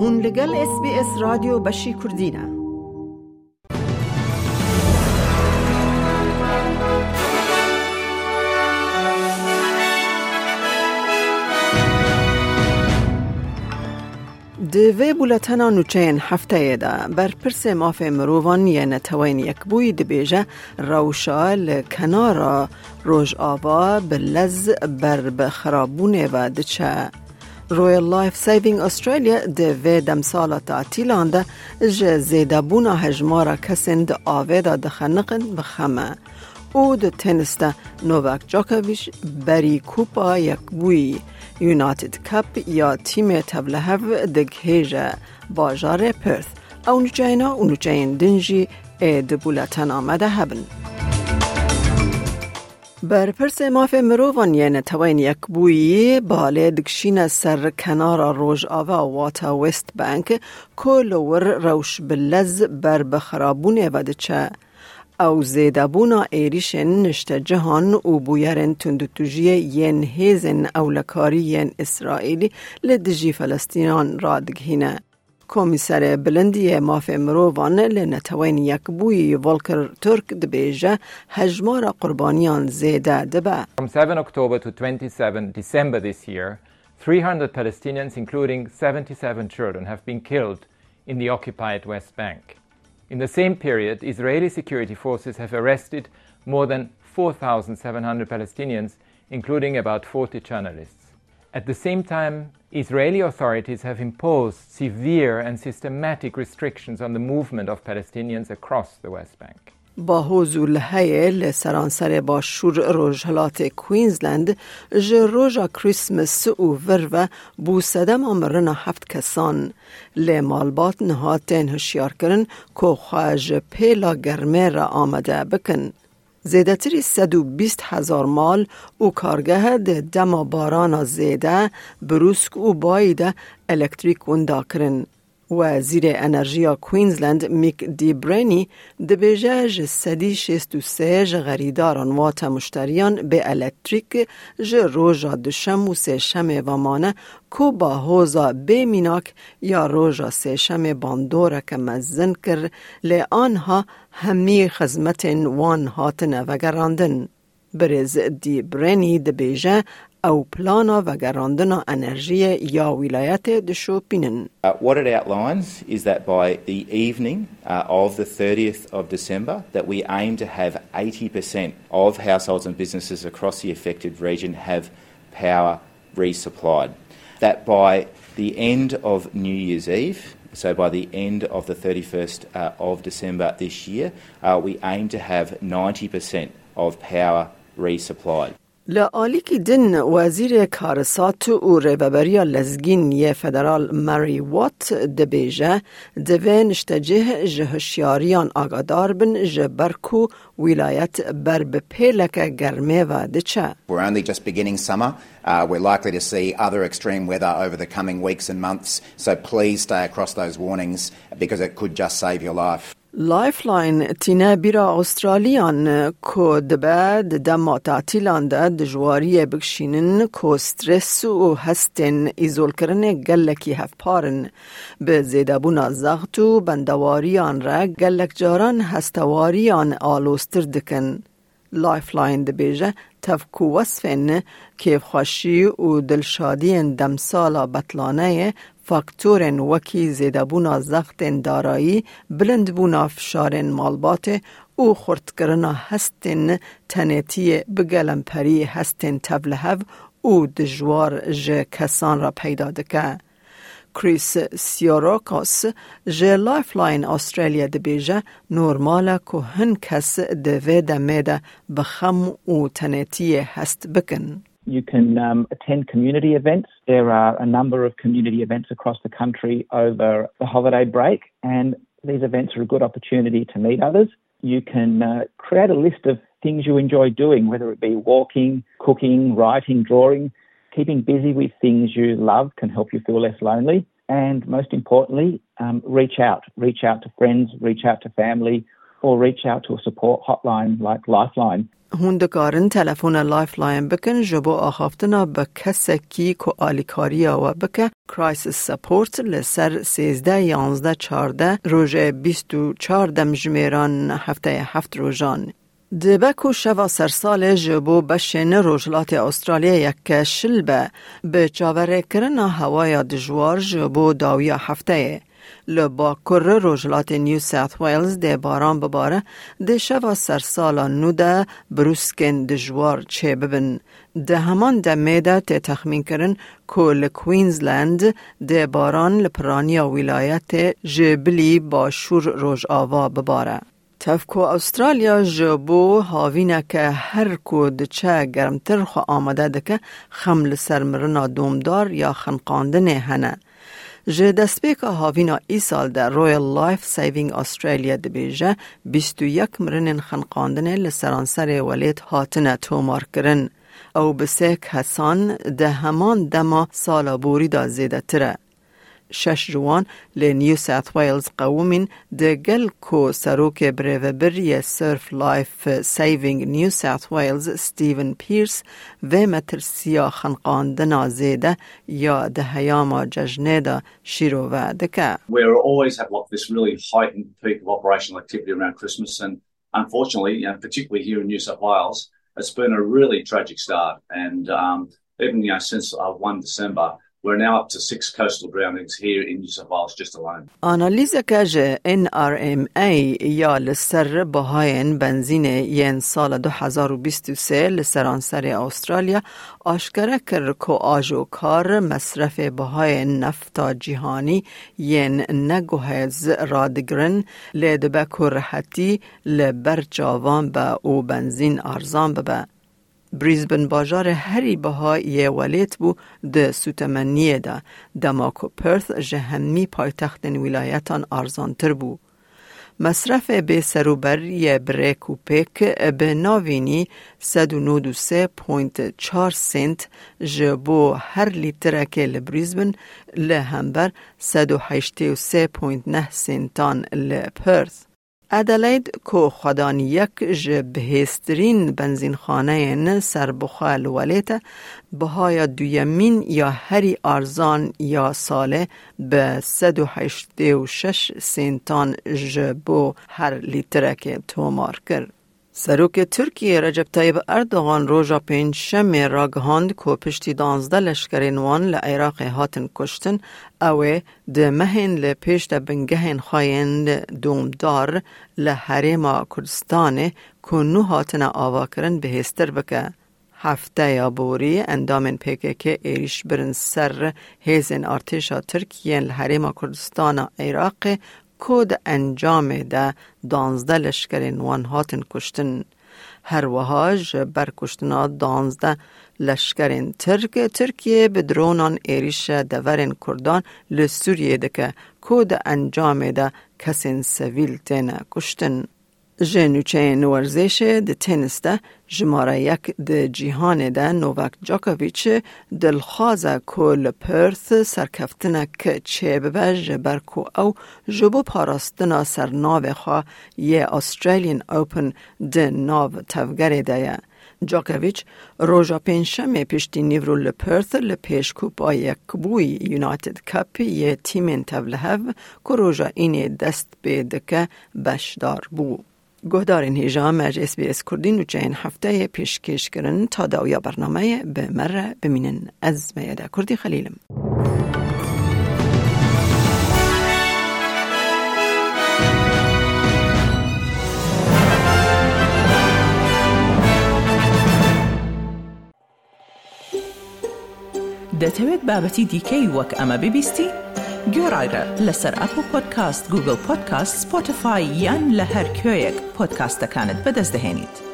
هون لگل اس بی اس رادیو بشی کردینه دوی بولتنا نوچین هفته ده. بر پرس ماف مروان یه نتوین یک بوی دبیجه روشا لکنارا. روژ آوا بلز بر بخرابونه و دچه رویل لایف سیوینگ استرالیا دوی دمسالا تعطیلان ده جه زیده بونا هجمارا کسین ده آوه ده دخنقن بخمه او ده تنس ده نوواک جاکویش بری کوپا یک بوی یونایتد کپ یا تیم تبلهو دگهیجه باجار پرث او نجاینا و نجاین دنجی اید بولتن آمده هبن. بر پرس ماف مروان یعنی توین یک بویی باله دکشین سر کنار روژ آوا واتا وست بانک کل ور روش بلز بر بخرابونه و دچه او زیدابونا ایریشن نشته جهان و بویرن تندتوجی ین هیزن او لکاری ین اسرائیلی لدجی فلسطینان را دگهینه. کمیسر بلندی ماف مروان لنتوین یک بوی ولکر ترک دبیجه هجمار قربانیان زیده دبه. From 7 October to 27 December this year, 300 Palestinians, including 77 children, have been killed in the occupied West Bank. In the same period, Israeli security forces have arrested more than 4,700 Palestinians, including about 40 journalists. At the same time, Israeli authorities have imposed severe and systematic restrictions on the movement of Palestinians across the West Bank. با حضور هیل سرانسر با شور روژهلات کوینزلند جه روژا کریسمس او ور بو سدم امرنا هفت کسان لی مالبات نهاتین هشیار کرن که خواج پیلا گرمه را آمده بکن. زیدتری 120 هزار مال او کارگه ده دما باران زیده بروسک او بایده الکتریک وندا کرن. وزیر انرژی کوینزلند میک دی برینی دبیجه ج سدی شست و سه ج غریداران وات مشتریان به الکتریک ج روژا دشم و سه شم ومانه کو با هوزا میناک یا روژا سه شم باندوره که مزن کر لی آنها همی خزمت وان هاتن وگراندن. برز دی برینی دبیجه او پلانا و گراندنا انرژی یا ولایت دشو پینن. Uh, what it outlines is that by the evening uh, of the 30th of December that we aim to have 80% of households and businesses across the affected region have power resupplied. That by the end of New Year's Eve, so by the end of the 31st uh, of December this year, uh, we aim to have 90% of power resupplied. لعالی که دن وزیر کارسات و ریببریا لزگین یه فدرال ماری وات دبیجه دوه نشتجه جهشیاریان آگادار بن جبرکو ولایت بر بپیلک گرمه و دچه. We're only just beginning summer. Uh, we're likely to see other extreme weather over the coming weeks and months, so please stay across those warnings because it could just save your life. لایفلاین تینه بیرا استرالیان کو دبه دما تعطیلان ده دجواری بکشینن کو سترس و هستن ایزول کرن گلکی هفپارن به زیده بونا زغت و بندواریان را گلک جاران هستواریان آلوستر دکن. لایفلاین دبیجه تفکو وصفن کیف خوشی و دلشادی دمسالا بطلانه فاکتورن وکی زیدبونا زخت دارایی بلند بونا فشار مالبات او خورد هستن تنیتی بگلم پری هستن تبلهو او دجوار ج کسان را پیدا دکه. کریس سیاراکاس جه لایف لاین استرالیا دبیجه نورماله که هن کس دوه دمیده بخم و تنیتی هست بکن. You can um, attend community events. There are a number of community events across the country over the holiday break, and these events are a good opportunity to meet others. You can uh, create a list of things you enjoy doing, whether it be walking, cooking, writing, drawing. Keeping busy with things you love can help you feel less lonely. And most importantly, um, reach out. Reach out to friends, reach out to family, or reach out to a support hotline like Lifeline. هون دکارن تلفون Lifeline بکن جبو آخافتنا به کسی کی که آلیکاری و بکه. Crisis support لسر 13 11 14 روژ 24 دم جمیران هفته هفت روژان. دبک و شوا سرسال جبو بشین روجلات استرالیا یک شلبه. به چاوره کرنا هوای دجوار جبو داویا هفته. لبا کر روجلات نیو ساوت ویلز ده باران بباره ده شوا سرسالا نو ده بروسکن دجوار چه ببن ده همان ده میده ته تخمین کرن که لکوینزلند ده باران لپرانیا ولایت جبلی با شور روج آوا بباره تفکو استرالیا جبو هاوینه که هر کود چه گرمتر خو آمده دکه خمل سرمرنا دومدار یا خنقاندن هنه. جه دستپیک هاوینا ای سال در رویل لایف سیوینگ استرالیا دبیجه 21 مرن خنقاندن لسرانسر ولیت هاتنه تومار کرن او بسیک حسان ده همان دما سالا بوری دا زیده تره. شش جوان لی نیو ساوت ویلز قومین ده گل کو سروک بریوبری سرف لایف سیوینگ نیو ساوت ویلز ستیون پیرس و مترسیا خنقاندنا زیده یا ده هیاما ججنه دا شیرو و دکه We always have like this really heightened peak of operational activity around Christmas and unfortunately, you know, particularly here in New South Wales, it's been a really tragic start and um, even you know since uh, 1 December we're now up to six coastal drownings here in New South Wales just alone. آنالیزه که جه NRMA یا لسر بهاین بنزین ین سال 2023 لسرانسر استرالیا آشکره کرد که آجو کار مصرف بهای نفتا جهانی ین بریزبن هری بها یه ولیت بو ده سوتمنیه ده دماکو پرث جهمی پایتختن ولایتان ارزانتر بو. مصرف به سروبر یه بریک و پیک به ناوینی 193.4 سنت جبو هر لیترک لبریزبن لهمبر 183.9 سنتان لپرث. ادلید کو خدان یک بهسترین بنزین خانه سربخال ولیت بهای دویمین یا هری ارزان یا ساله به 186 سنتان جبو هر لیترک تومار کرد. سروک ترکیه رجب طیب اردوغان روژا پنج شمی را گهاند که پشتی دانزده لشکرین وان لعراق هاتن کشتن اوه ده مهین لپیش ده بنگهین خواهند دومدار لحریم کردستان که نو هاتن آوا کرن بهستر بکه. هفته یا بوری اندامن پیکه که ایریش برن سر هیزن ارتشا ترکیه لحریم کردستان عراق کود انجام ده دانزده لشکر نوان هاتن کشتن. هر وهاج بر کشتنا دانزده لشکر ترک ترکیه به درونان ایریش دورن کردان لسوریه دکه. کود انجام ده کسین سویل تینه کشتن. جنوچه نورزش ده تنس ده جماره یک ده جیهان ده نووک جاکویچ دلخوازه کل پرث سرکفتنک چه ببه جبر کو او جبو پاراستنا سر ناو خواه یه استرالین اوپن ده ناو تفگره ده جاکویچ روژا پنجشنبه پشتی نیورو لپرث لپیش کوپا یک بوی یونایتد کپ یه تیمین تولهو که روژا اینه دست به دکه بشدار بو. گهدارین هیجا مج اس بی اس کردین و چین هفته پیشکش کرن تا داویا برنامه به مره بمینن از میاده کردی خلیلم دەتەوێت بابەتی دیکەی وەک ئەمە ببیستی؟ گۆڕایرە لەسەر ئەپ و پۆدکاست گوگل پۆدکاست سپۆتفاای یان لە هەر کوێیەک پۆدکاستەکانت بەدەستدەێنیت.